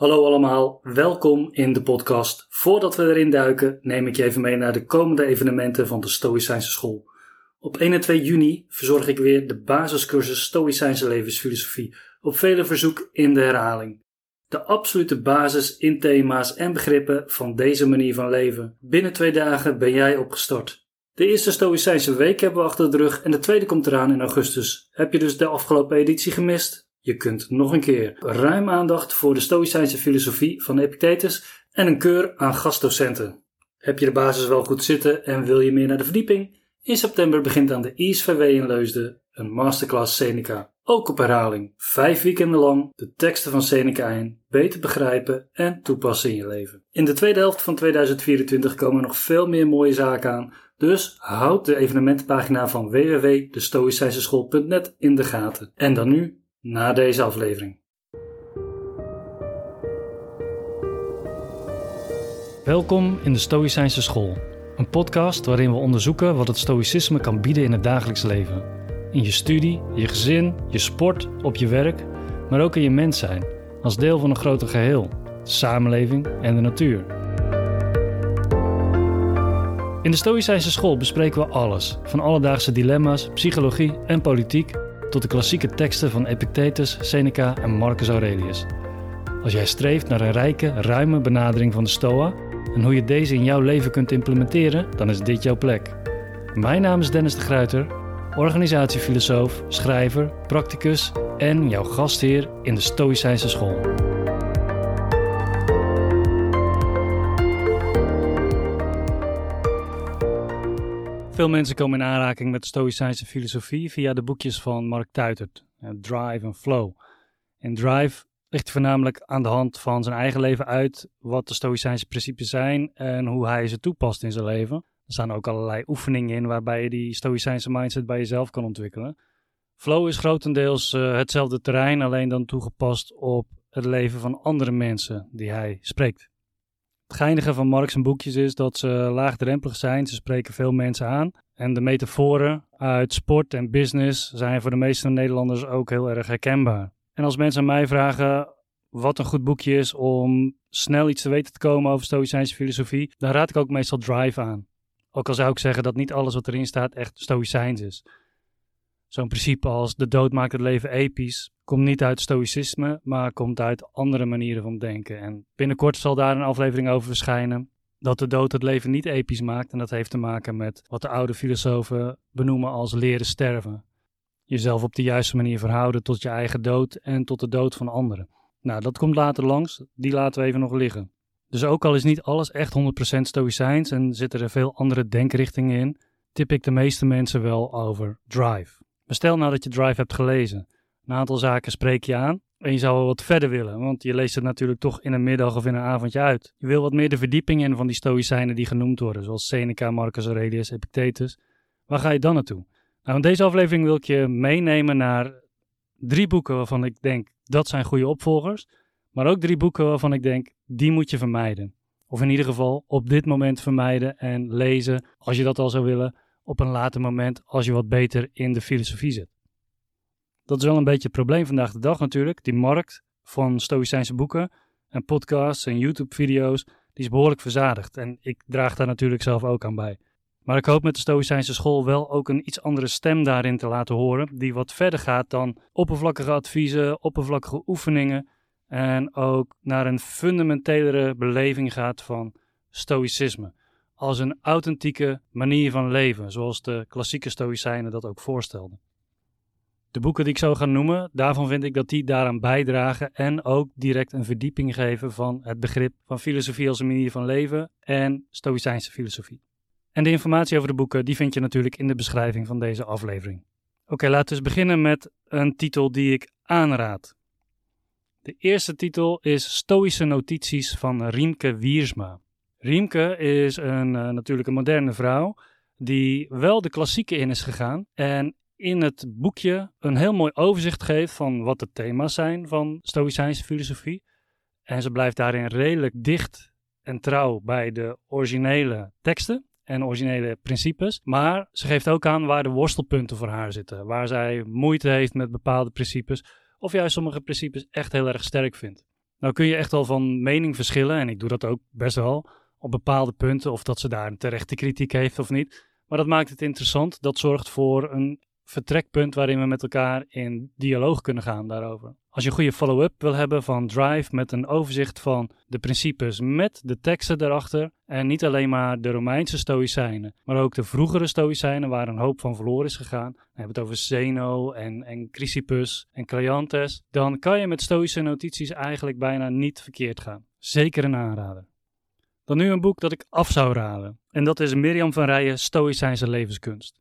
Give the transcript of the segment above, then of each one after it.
Hallo allemaal, welkom in de podcast. Voordat we erin duiken, neem ik je even mee naar de komende evenementen van de Stoïcijnse School. Op 1 en 2 juni verzorg ik weer de basiscursus Stoïcijnse levensfilosofie, op vele verzoek in de herhaling. De absolute basis in thema's en begrippen van deze manier van leven. Binnen twee dagen ben jij opgestart. De eerste Stoïcijnse week hebben we achter de rug en de tweede komt eraan in augustus. Heb je dus de afgelopen editie gemist? Je kunt nog een keer ruim aandacht voor de Stoïcijnse filosofie van Epictetus en een keur aan gastdocenten. Heb je de basis wel goed zitten en wil je meer naar de verdieping? In september begint aan de ISVW in Leusden een masterclass Seneca. Ook op herhaling, vijf weekenden lang de teksten van Seneca in, beter begrijpen en toepassen in je leven. In de tweede helft van 2024 komen nog veel meer mooie zaken aan, dus houd de evenementenpagina van www.destoïcijnseschool.net in de gaten. En dan nu na deze aflevering. Welkom in de Stoïcijnse School, een podcast waarin we onderzoeken wat het Stoïcisme kan bieden in het dagelijks leven. In je studie, je gezin, je sport, op je werk, maar ook in je mens zijn, als deel van een groter geheel, de samenleving en de natuur. In de Stoïcijnse School bespreken we alles, van alledaagse dilemma's, psychologie en politiek tot de klassieke teksten van Epictetus, Seneca en Marcus Aurelius. Als jij streeft naar een rijke, ruime benadering van de Stoa en hoe je deze in jouw leven kunt implementeren, dan is dit jouw plek. Mijn naam is Dennis de Gruiter, organisatiefilosoof, schrijver, practicus en jouw gastheer in de Stoïcijnse School. Veel mensen komen in aanraking met de Stoïcijnse filosofie via de boekjes van Mark Tuitert, Drive en Flow. In Drive ligt voornamelijk aan de hand van zijn eigen leven uit wat de Stoïcijnse principes zijn en hoe hij ze toepast in zijn leven. Er staan ook allerlei oefeningen in waarbij je die Stoïcijnse mindset bij jezelf kan ontwikkelen. Flow is grotendeels uh, hetzelfde terrein, alleen dan toegepast op het leven van andere mensen die hij spreekt. Het geinige van Marx boekjes is dat ze laagdrempelig zijn. Ze spreken veel mensen aan. En de metaforen uit sport en business zijn voor de meeste Nederlanders ook heel erg herkenbaar. En als mensen aan mij vragen wat een goed boekje is om snel iets te weten te komen over Stoïcijnse filosofie, dan raad ik ook meestal Drive aan. Ook al zou ik zeggen dat niet alles wat erin staat echt Stoïcijns is. Zo'n principe als de dood maakt het leven episch komt niet uit stoïcisme, maar komt uit andere manieren van denken. En binnenkort zal daar een aflevering over verschijnen dat de dood het leven niet episch maakt. En dat heeft te maken met wat de oude filosofen benoemen als leren sterven. Jezelf op de juiste manier verhouden tot je eigen dood en tot de dood van anderen. Nou, dat komt later langs, die laten we even nog liggen. Dus ook al is niet alles echt 100% stoïcijns en zitten er veel andere denkrichtingen in, tip ik de meeste mensen wel over drive. Maar stel nou dat je Drive hebt gelezen. Een aantal zaken spreek je aan en je zou wel wat verder willen, want je leest het natuurlijk toch in een middag of in een avondje uit. Je wil wat meer de verdieping in van die stoïcijnen die genoemd worden, zoals Seneca, Marcus Aurelius, Epictetus. Waar ga je dan naartoe? Nou, in deze aflevering wil ik je meenemen naar drie boeken waarvan ik denk dat zijn goede opvolgers, maar ook drie boeken waarvan ik denk die moet je vermijden. Of in ieder geval op dit moment vermijden en lezen, als je dat al zou willen, op een later moment als je wat beter in de filosofie zit. Dat is wel een beetje het probleem vandaag de dag natuurlijk. Die markt van Stoïcijnse boeken en podcasts en YouTube-video's, die is behoorlijk verzadigd. En ik draag daar natuurlijk zelf ook aan bij. Maar ik hoop met de Stoïcijnse school wel ook een iets andere stem daarin te laten horen, die wat verder gaat dan oppervlakkige adviezen, oppervlakkige oefeningen en ook naar een fundamentelere beleving gaat van stoïcisme als een authentieke manier van leven, zoals de klassieke Stoïcijnen dat ook voorstelden. De boeken die ik zo ga noemen, daarvan vind ik dat die daaraan bijdragen en ook direct een verdieping geven van het begrip van filosofie als een manier van leven en Stoïcijnse filosofie. En de informatie over de boeken die vind je natuurlijk in de beschrijving van deze aflevering. Oké, laten we eens beginnen met een titel die ik aanraad. De eerste titel is Stoïsche notities van Riemke Wiersma. Riemke is een, uh, natuurlijk een moderne vrouw die wel de klassieke in is gegaan en in het boekje een heel mooi overzicht geeft van wat de thema's zijn van Stoïcijnse filosofie. En ze blijft daarin redelijk dicht en trouw bij de originele teksten en originele principes. Maar ze geeft ook aan waar de worstelpunten voor haar zitten. Waar zij moeite heeft met bepaalde principes. Of juist sommige principes echt heel erg sterk vindt. Nou kun je echt wel van mening verschillen, en ik doe dat ook best wel, op bepaalde punten, of dat ze daar een terechte kritiek heeft of niet. Maar dat maakt het interessant. Dat zorgt voor een vertrekpunt waarin we met elkaar in dialoog kunnen gaan daarover. Als je een goede follow-up wil hebben van Drive met een overzicht van de principes met de teksten erachter en niet alleen maar de Romeinse Stoïcijnen, maar ook de vroegere Stoïcijnen waar een hoop van verloren is gegaan. We hebben het over Zeno en, en Chrysippus en Cleanthes. Dan kan je met Stoïsche notities eigenlijk bijna niet verkeerd gaan. Zeker een aanrader. Dan nu een boek dat ik af zou raden. En dat is Mirjam van Rijen, Stoïcijnse levenskunst.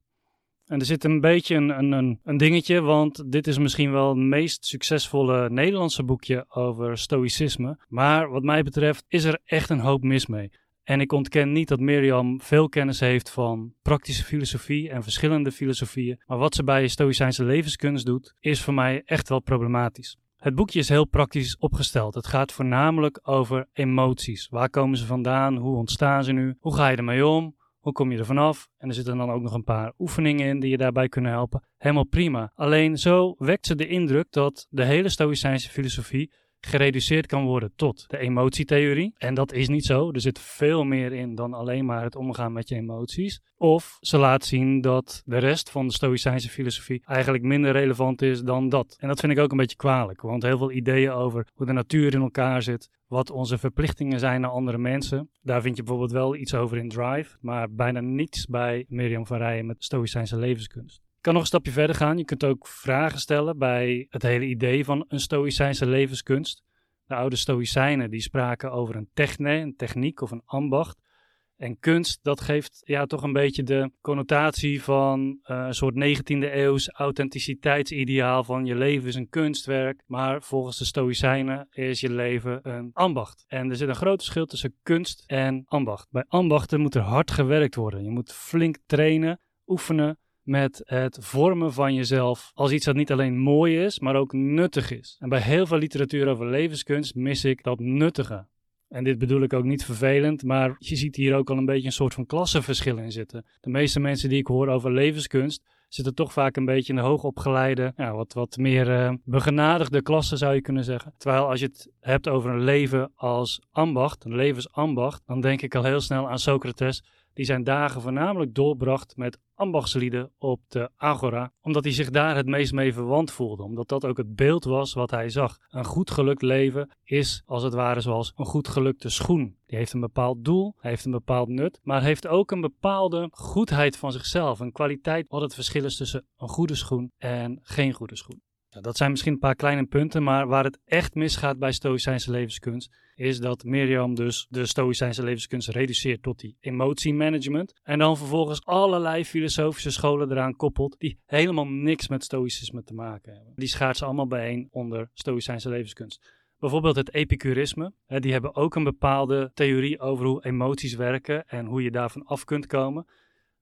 En er zit een beetje een, een, een dingetje, want dit is misschien wel het meest succesvolle Nederlandse boekje over stoïcisme. Maar wat mij betreft is er echt een hoop mis mee. En ik ontken niet dat Mirjam veel kennis heeft van praktische filosofie en verschillende filosofieën. Maar wat ze bij Stoïcijnse levenskunst doet, is voor mij echt wel problematisch. Het boekje is heel praktisch opgesteld. Het gaat voornamelijk over emoties. Waar komen ze vandaan? Hoe ontstaan ze nu? Hoe ga je ermee om? Hoe kom je er vanaf? En er zitten dan ook nog een paar oefeningen in die je daarbij kunnen helpen. Helemaal prima. Alleen zo wekt ze de indruk dat de hele Stoïcijnse filosofie gereduceerd kan worden tot de emotietheorie. En dat is niet zo. Er zit veel meer in dan alleen maar het omgaan met je emoties. Of ze laat zien dat de rest van de Stoïcijnse filosofie eigenlijk minder relevant is dan dat. En dat vind ik ook een beetje kwalijk, want heel veel ideeën over hoe de natuur in elkaar zit, wat onze verplichtingen zijn naar andere mensen. Daar vind je bijvoorbeeld wel iets over in Drive, maar bijna niets bij Mirjam van Rijen met Stoïcijnse levenskunst kan nog een stapje verder gaan. Je kunt ook vragen stellen bij het hele idee van een Stoïcijnse levenskunst. De oude Stoïcijnen die spraken over een techne, een techniek of een ambacht. En kunst, dat geeft ja, toch een beetje de connotatie van uh, een soort 19e eeuws authenticiteitsideaal van je leven is een kunstwerk. Maar volgens de Stoïcijnen is je leven een ambacht. En er zit een groot verschil tussen kunst en ambacht. Bij ambachten moet er hard gewerkt worden. Je moet flink trainen, oefenen met het vormen van jezelf als iets dat niet alleen mooi is, maar ook nuttig is. En bij heel veel literatuur over levenskunst mis ik dat nuttige. En dit bedoel ik ook niet vervelend, maar je ziet hier ook al een beetje een soort van klassenverschil in zitten. De meeste mensen die ik hoor over levenskunst zitten toch vaak een beetje in de hoogopgeleide, ja, wat, wat meer uh, begenadigde klassen zou je kunnen zeggen. Terwijl als je het hebt over een leven als ambacht, een levensambacht, dan denk ik al heel snel aan Socrates die zijn dagen voornamelijk doorbracht met ambachtslieden op de Agora, omdat hij zich daar het meest mee verwant voelde, omdat dat ook het beeld was wat hij zag. Een goed gelukt leven is als het ware zoals een goed gelukte schoen. Die heeft een bepaald doel, heeft een bepaald nut, maar heeft ook een bepaalde goedheid van zichzelf, een kwaliteit wat het verschil is tussen een goede schoen en geen goede schoen. Dat zijn misschien een paar kleine punten, maar waar het echt misgaat bij Stoïcijnse levenskunst, is dat Mirjam dus de Stoïcijnse levenskunst reduceert tot die emotiemanagement. En dan vervolgens allerlei filosofische scholen eraan koppelt, die helemaal niks met Stoïcisme te maken hebben. Die schaart ze allemaal bijeen onder Stoïcijnse levenskunst. Bijvoorbeeld het epicurisme. Die hebben ook een bepaalde theorie over hoe emoties werken en hoe je daarvan af kunt komen.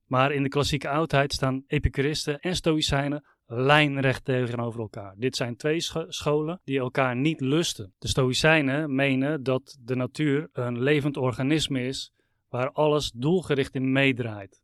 Maar in de klassieke oudheid staan epicuristen en stoïcijnen lijnrecht tegenover elkaar. Dit zijn twee scholen die elkaar niet lusten. De Stoïcijnen menen dat de natuur een levend organisme is waar alles doelgericht in meedraait.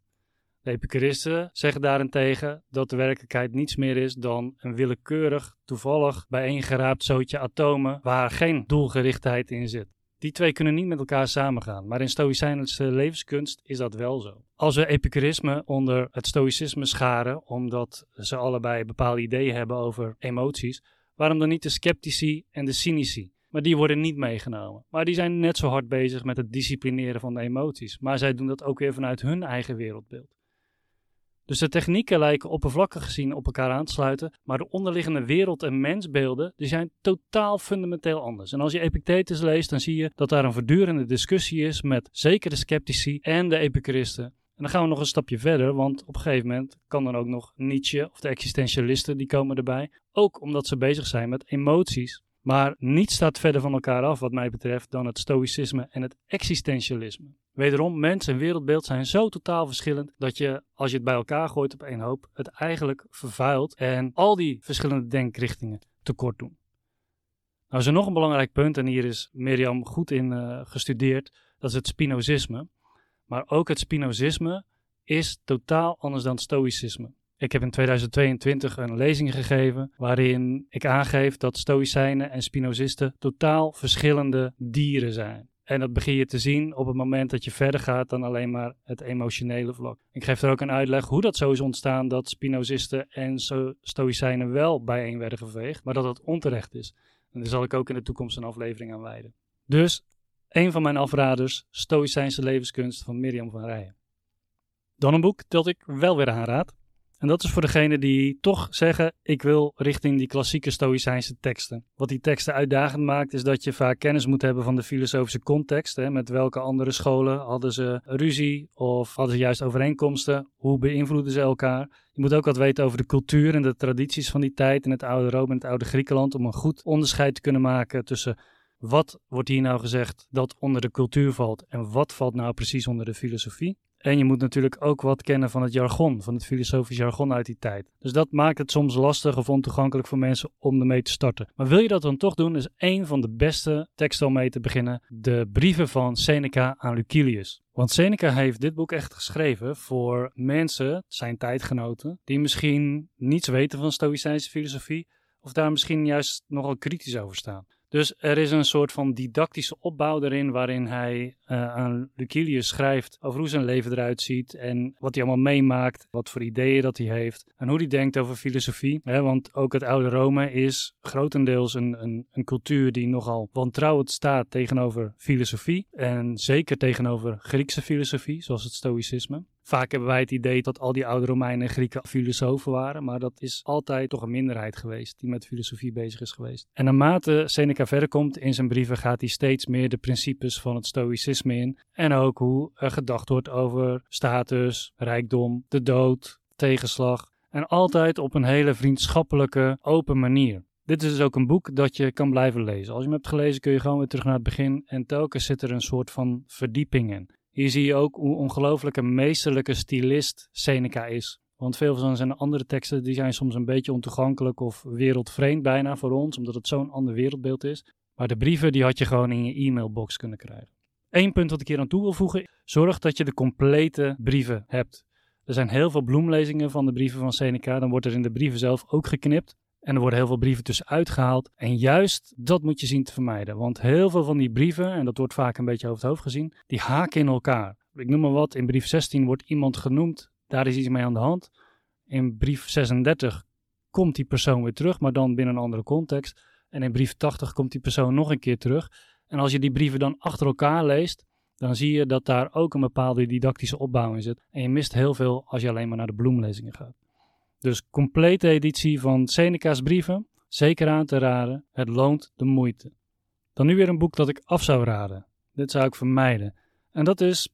De Epicuristen zeggen daarentegen dat de werkelijkheid niets meer is dan een willekeurig, toevallig bijeengeraapt zootje atomen waar geen doelgerichtheid in zit. Die twee kunnen niet met elkaar samengaan, maar in Stoïcijnse levenskunst is dat wel zo. Als we epicurisme onder het stoïcisme scharen, omdat ze allebei bepaalde ideeën hebben over emoties, waarom dan niet de sceptici en de cynici? Maar die worden niet meegenomen. Maar die zijn net zo hard bezig met het disciplineren van de emoties. Maar zij doen dat ook weer vanuit hun eigen wereldbeeld. Dus de technieken lijken oppervlakkig gezien op elkaar aan te sluiten, maar de onderliggende wereld- en mensbeelden die zijn totaal fundamenteel anders. En als je Epictetus leest, dan zie je dat daar een voortdurende discussie is met zeker de sceptici en de epicuristen. En dan gaan we nog een stapje verder, want op een gegeven moment kan dan ook nog Nietzsche of de existentialisten, die komen erbij. Ook omdat ze bezig zijn met emoties. Maar niets staat verder van elkaar af, wat mij betreft, dan het stoïcisme en het existentialisme. Wederom, mens en wereldbeeld zijn zo totaal verschillend dat je, als je het bij elkaar gooit op één hoop, het eigenlijk vervuilt en al die verschillende denkrichtingen tekort doen. Nou is er nog een belangrijk punt, en hier is Mirjam goed in uh, gestudeerd, dat is het Spinozisme. Maar ook het Spinozisme is totaal anders dan Stoïcisme. Ik heb in 2022 een lezing gegeven waarin ik aangeef dat stoïcijnen en spinozisten totaal verschillende dieren zijn. En dat begin je te zien op het moment dat je verder gaat dan alleen maar het emotionele vlak. Ik geef er ook een uitleg hoe dat zo is ontstaan dat Spinozisten en Stoïcijnen wel bijeen werden geveegd, maar dat dat onterecht is. En daar zal ik ook in de toekomst een aflevering aan wijden. Dus, een van mijn afraders, Stoïcijnse levenskunst van Mirjam van Rijen. Dan een boek dat ik wel weer aanraad. En dat is voor degenen die toch zeggen: ik wil richting die klassieke Stoïcijnse teksten. Wat die teksten uitdagend maakt, is dat je vaak kennis moet hebben van de filosofische context. Hè, met welke andere scholen hadden ze ruzie of hadden ze juist overeenkomsten? Hoe beïnvloeden ze elkaar? Je moet ook wat weten over de cultuur en de tradities van die tijd in het oude Rome en het oude Griekenland. Om een goed onderscheid te kunnen maken tussen wat wordt hier nou gezegd dat onder de cultuur valt en wat valt nou precies onder de filosofie. En je moet natuurlijk ook wat kennen van het jargon, van het filosofisch jargon uit die tijd. Dus dat maakt het soms lastig of ontoegankelijk voor mensen om ermee te starten. Maar wil je dat dan toch doen, is een van de beste teksten om mee te beginnen de brieven van Seneca aan Lucilius. Want Seneca heeft dit boek echt geschreven voor mensen, zijn tijdgenoten, die misschien niets weten van Stoïcijnse filosofie of daar misschien juist nogal kritisch over staan. Dus er is een soort van didactische opbouw erin waarin hij uh, aan Lucilius schrijft over hoe zijn leven eruit ziet en wat hij allemaal meemaakt, wat voor ideeën dat hij heeft en hoe hij denkt over filosofie. Hè, want ook het oude Rome is grotendeels een, een, een cultuur die nogal wantrouwend staat tegenover filosofie en zeker tegenover Griekse filosofie, zoals het stoïcisme. Vaak hebben wij het idee dat al die oude Romeinen en Grieken filosofen waren, maar dat is altijd toch een minderheid geweest die met filosofie bezig is geweest. En naarmate Seneca verder komt in zijn brieven gaat hij steeds meer de principes van het stoïcisme in en ook hoe er gedacht wordt over status, rijkdom, de dood, tegenslag en altijd op een hele vriendschappelijke, open manier. Dit is dus ook een boek dat je kan blijven lezen. Als je hem hebt gelezen kun je gewoon weer terug naar het begin en telkens zit er een soort van verdieping in. Hier zie je ook hoe ongelooflijk een meesterlijke stylist Seneca is. Want veel van zijn andere teksten die zijn soms een beetje ontoegankelijk of wereldvreemd bijna voor ons, omdat het zo'n ander wereldbeeld is. Maar de brieven die had je gewoon in je e-mailbox kunnen krijgen. Eén punt wat ik hier aan toe wil voegen, zorg dat je de complete brieven hebt. Er zijn heel veel bloemlezingen van de brieven van Seneca, dan wordt er in de brieven zelf ook geknipt. En er worden heel veel brieven tussenuit gehaald. En juist dat moet je zien te vermijden. Want heel veel van die brieven, en dat wordt vaak een beetje over het hoofd gezien, die haken in elkaar. Ik noem maar wat, in brief 16 wordt iemand genoemd, daar is iets mee aan de hand. In brief 36 komt die persoon weer terug, maar dan binnen een andere context. En in brief 80 komt die persoon nog een keer terug. En als je die brieven dan achter elkaar leest, dan zie je dat daar ook een bepaalde didactische opbouw in zit. En je mist heel veel als je alleen maar naar de bloemlezingen gaat. Dus complete editie van Seneca's brieven, zeker aan te raden. Het loont de moeite. Dan nu weer een boek dat ik af zou raden. Dit zou ik vermijden. En dat is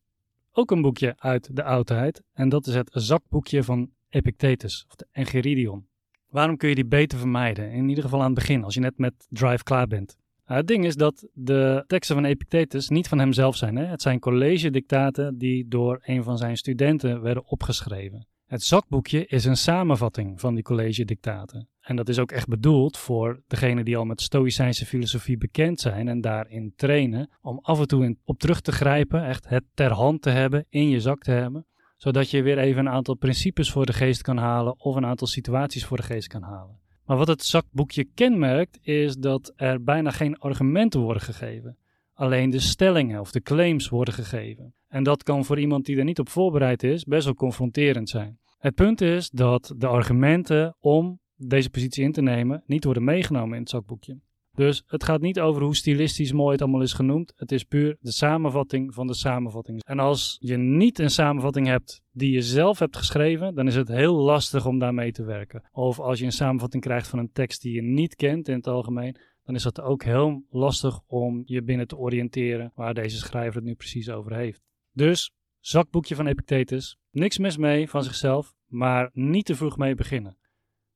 ook een boekje uit de oudheid. En dat is het zakboekje van Epictetus, of de Enchiridion. Waarom kun je die beter vermijden? In ieder geval aan het begin, als je net met Drive klaar bent. Nou, het ding is dat de teksten van Epictetus niet van hemzelf zijn. Hè? Het zijn college-dictaten die door een van zijn studenten werden opgeschreven. Het zakboekje is een samenvatting van die college-dictaten. En dat is ook echt bedoeld voor degenen die al met Stoïcijnse filosofie bekend zijn en daarin trainen, om af en toe op terug te grijpen, echt het ter hand te hebben, in je zak te hebben, zodat je weer even een aantal principes voor de geest kan halen of een aantal situaties voor de geest kan halen. Maar wat het zakboekje kenmerkt, is dat er bijna geen argumenten worden gegeven. Alleen de stellingen of de claims worden gegeven. En dat kan voor iemand die er niet op voorbereid is best wel confronterend zijn. Het punt is dat de argumenten om deze positie in te nemen niet worden meegenomen in het zakboekje. Dus het gaat niet over hoe stilistisch mooi het allemaal is genoemd. Het is puur de samenvatting van de samenvatting. En als je niet een samenvatting hebt die je zelf hebt geschreven, dan is het heel lastig om daarmee te werken. Of als je een samenvatting krijgt van een tekst die je niet kent in het algemeen, dan is het ook heel lastig om je binnen te oriënteren waar deze schrijver het nu precies over heeft. Dus, zakboekje van Epictetus, niks mis mee van zichzelf, maar niet te vroeg mee beginnen.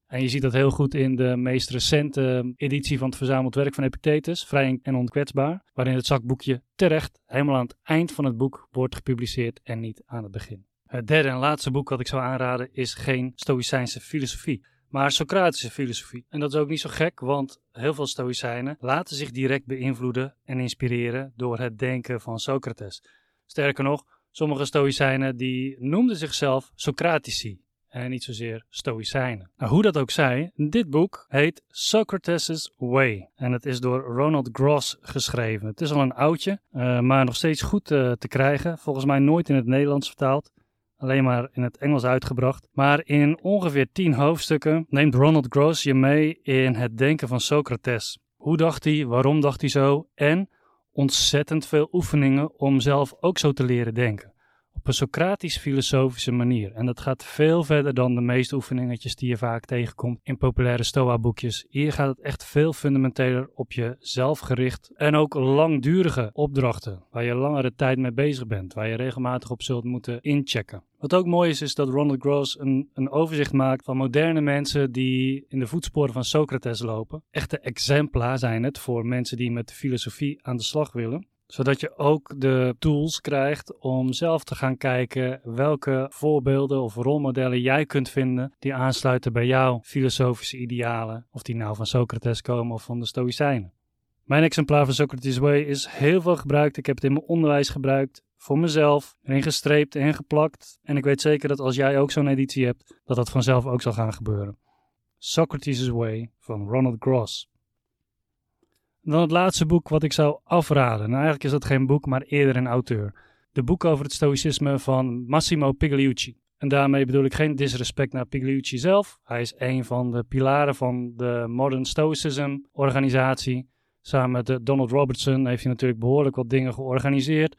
En je ziet dat heel goed in de meest recente editie van het verzameld werk van Epictetus, Vrij en Onkwetsbaar, waarin het zakboekje terecht helemaal aan het eind van het boek wordt gepubliceerd en niet aan het begin. Het derde en laatste boek dat ik zou aanraden is geen Stoïcijnse filosofie, maar Socratische filosofie. En dat is ook niet zo gek, want heel veel Stoïcijnen laten zich direct beïnvloeden en inspireren door het denken van Socrates. Sterker nog, sommige Stoïcijnen die noemden zichzelf Socratici. en niet zozeer stoïcijnen. Nou, hoe dat ook zij, dit boek heet Socrates' Way en het is door Ronald Gross geschreven. Het is al een oudje, uh, maar nog steeds goed uh, te krijgen. Volgens mij nooit in het Nederlands vertaald alleen maar in het Engels uitgebracht. Maar in ongeveer tien hoofdstukken neemt Ronald Gross je mee in het denken van Socrates. Hoe dacht hij, waarom dacht hij zo en ontzettend veel oefeningen om zelf ook zo te leren denken. Op een Socratisch-filosofische manier. En dat gaat veel verder dan de meeste oefeningetjes die je vaak tegenkomt in populaire Stoa-boekjes. Hier gaat het echt veel fundamenteler op je zelfgericht en ook langdurige opdrachten, waar je langere tijd mee bezig bent, waar je regelmatig op zult moeten inchecken. Wat ook mooi is, is dat Ronald Gross een, een overzicht maakt van moderne mensen die in de voetsporen van Socrates lopen. Echte exempla zijn het voor mensen die met filosofie aan de slag willen zodat je ook de tools krijgt om zelf te gaan kijken welke voorbeelden of rolmodellen jij kunt vinden die aansluiten bij jouw filosofische idealen. Of die nou van Socrates komen of van de Stoïcijnen. Mijn exemplaar van Socrates Way is heel veel gebruikt. Ik heb het in mijn onderwijs gebruikt. Voor mezelf. Erin gestreept en geplakt. En ik weet zeker dat als jij ook zo'n editie hebt, dat dat vanzelf ook zal gaan gebeuren. Socrates' Way van Ronald Gross. Dan het laatste boek wat ik zou afraden. Nou, eigenlijk is dat geen boek, maar eerder een auteur. De boek over het stoïcisme van Massimo Pigliucci. En daarmee bedoel ik geen disrespect naar Pigliucci zelf. Hij is een van de pilaren van de Modern Stoicism organisatie. Samen met Donald Robertson heeft hij natuurlijk behoorlijk wat dingen georganiseerd.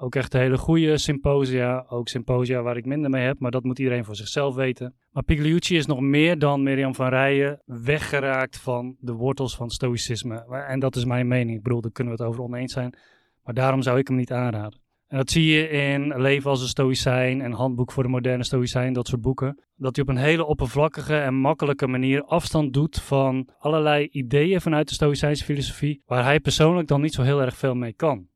Ook echt hele goede symposia. Ook symposia waar ik minder mee heb, maar dat moet iedereen voor zichzelf weten. Maar Pigliucci is nog meer dan Mirjam van Rijen weggeraakt van de wortels van stoïcisme. En dat is mijn mening. Ik bedoel, daar kunnen we het over oneens zijn. Maar daarom zou ik hem niet aanraden. En dat zie je in Leven als een Stoïcijn en Handboek voor de Moderne Stoïcijn, dat soort boeken. Dat hij op een hele oppervlakkige en makkelijke manier afstand doet van allerlei ideeën vanuit de Stoïcijnse filosofie, waar hij persoonlijk dan niet zo heel erg veel mee kan.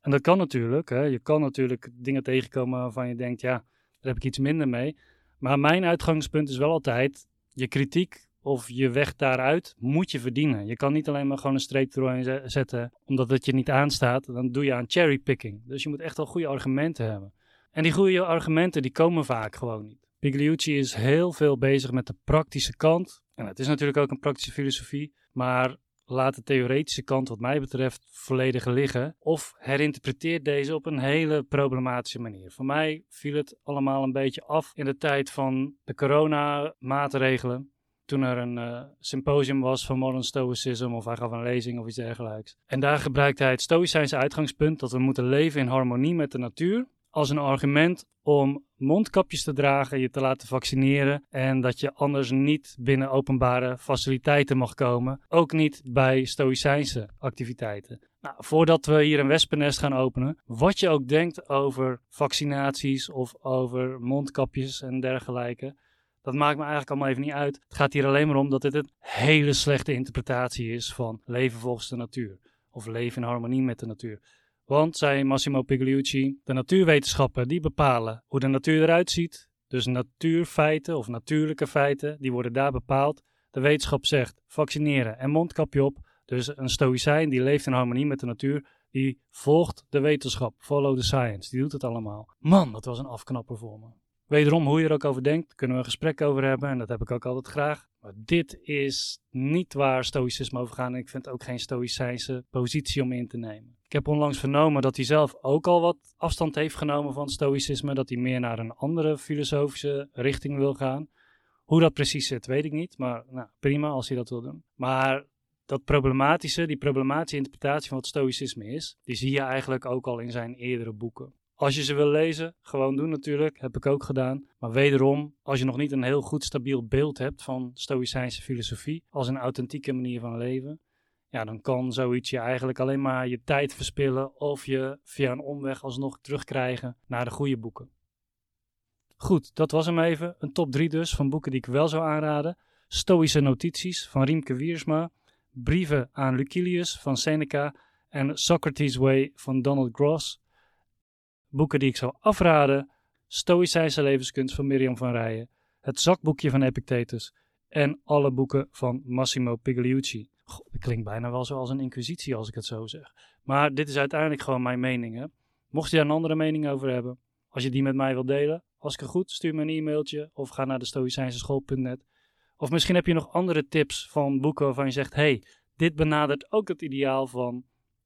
En dat kan natuurlijk. Hè. Je kan natuurlijk dingen tegenkomen waarvan je denkt, ja, daar heb ik iets minder mee. Maar mijn uitgangspunt is wel altijd, je kritiek of je weg daaruit moet je verdienen. Je kan niet alleen maar gewoon een streep erin zetten omdat het je niet aanstaat. Dan doe je aan cherrypicking. Dus je moet echt wel goede argumenten hebben. En die goede argumenten die komen vaak gewoon niet. Pigliucci is heel veel bezig met de praktische kant. En het is natuurlijk ook een praktische filosofie. Maar laat de theoretische kant wat mij betreft volledig liggen of herinterpreteert deze op een hele problematische manier. Voor mij viel het allemaal een beetje af in de tijd van de coronamaatregelen. Toen er een uh, symposium was van Modern Stoicism of hij gaf een lezing of iets dergelijks. En daar gebruikte hij het Stoïcijnse uitgangspunt dat we moeten leven in harmonie met de natuur als een argument om mondkapjes te dragen, je te laten vaccineren en dat je anders niet binnen openbare faciliteiten mag komen. Ook niet bij stoïcijnse activiteiten. Nou, voordat we hier een wespennest gaan openen, wat je ook denkt over vaccinaties of over mondkapjes en dergelijke, dat maakt me eigenlijk allemaal even niet uit. Het gaat hier alleen maar om dat dit een hele slechte interpretatie is van leven volgens de natuur. Of leven in harmonie met de natuur. Want, zei Massimo Pigliucci, de natuurwetenschappen die bepalen hoe de natuur eruit ziet. Dus natuurfeiten of natuurlijke feiten, die worden daar bepaald. De wetenschap zegt vaccineren en mondkapje op. Dus een stoïcijn die leeft in harmonie met de natuur, die volgt de wetenschap. Follow the science, die doet het allemaal. Man, dat was een afknapper voor me. Wederom, hoe je er ook over denkt, kunnen we een gesprek over hebben en dat heb ik ook altijd graag. Maar dit is niet waar stoïcisme over gaat en ik vind ook geen stoïcijnse positie om in te nemen. Ik heb onlangs vernomen dat hij zelf ook al wat afstand heeft genomen van stoïcisme, dat hij meer naar een andere filosofische richting wil gaan. Hoe dat precies zit, weet ik niet, maar nou, prima als hij dat wil doen. Maar dat problematische, die problematische interpretatie van wat stoïcisme is, die zie je eigenlijk ook al in zijn eerdere boeken. Als je ze wil lezen, gewoon doen natuurlijk, heb ik ook gedaan. Maar wederom, als je nog niet een heel goed stabiel beeld hebt van stoïcijnse filosofie als een authentieke manier van leven, ja, dan kan zoiets je eigenlijk alleen maar je tijd verspillen of je via een omweg alsnog terugkrijgen naar de goede boeken. Goed, dat was hem even. Een top 3 dus van boeken die ik wel zou aanraden. Stoïsche notities van Riemke Wiersma. Brieven aan Lucilius van Seneca. En Socrates Way van Donald Gross. Boeken die ik zou afraden. Stoïcijnse levenskunst van Miriam van Rijen. Het zakboekje van Epictetus. En alle boeken van Massimo Pigliucci. Goh, dat klinkt bijna wel zoals een inquisitie als ik het zo zeg. Maar dit is uiteindelijk gewoon mijn mening. Hè? Mocht je daar een andere mening over hebben, als je die met mij wilt delen, Als ik er goed, stuur me een e-mailtje of ga naar de. Of misschien heb je nog andere tips van boeken waarvan je zegt: hey, dit benadert ook het ideaal van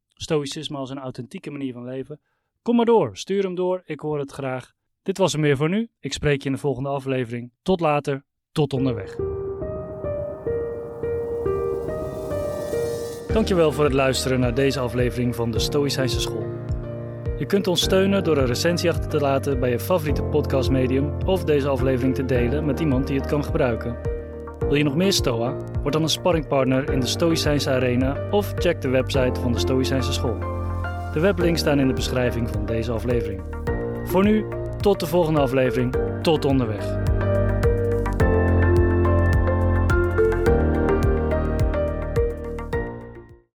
stoïcisme als een authentieke manier van leven. Kom maar door, stuur hem door, ik hoor het graag. Dit was er meer voor nu. Ik spreek je in de volgende aflevering. Tot later, tot onderweg. Dankjewel voor het luisteren naar deze aflevering van de Stoïcijnse School. Je kunt ons steunen door een recensie achter te laten bij je favoriete podcastmedium of deze aflevering te delen met iemand die het kan gebruiken. Wil je nog meer Stoa? Word dan een sparringpartner in de Stoïcijnse Arena of check de website van de Stoïcijnse School. De weblinks staan in de beschrijving van deze aflevering. Voor nu, tot de volgende aflevering. Tot onderweg.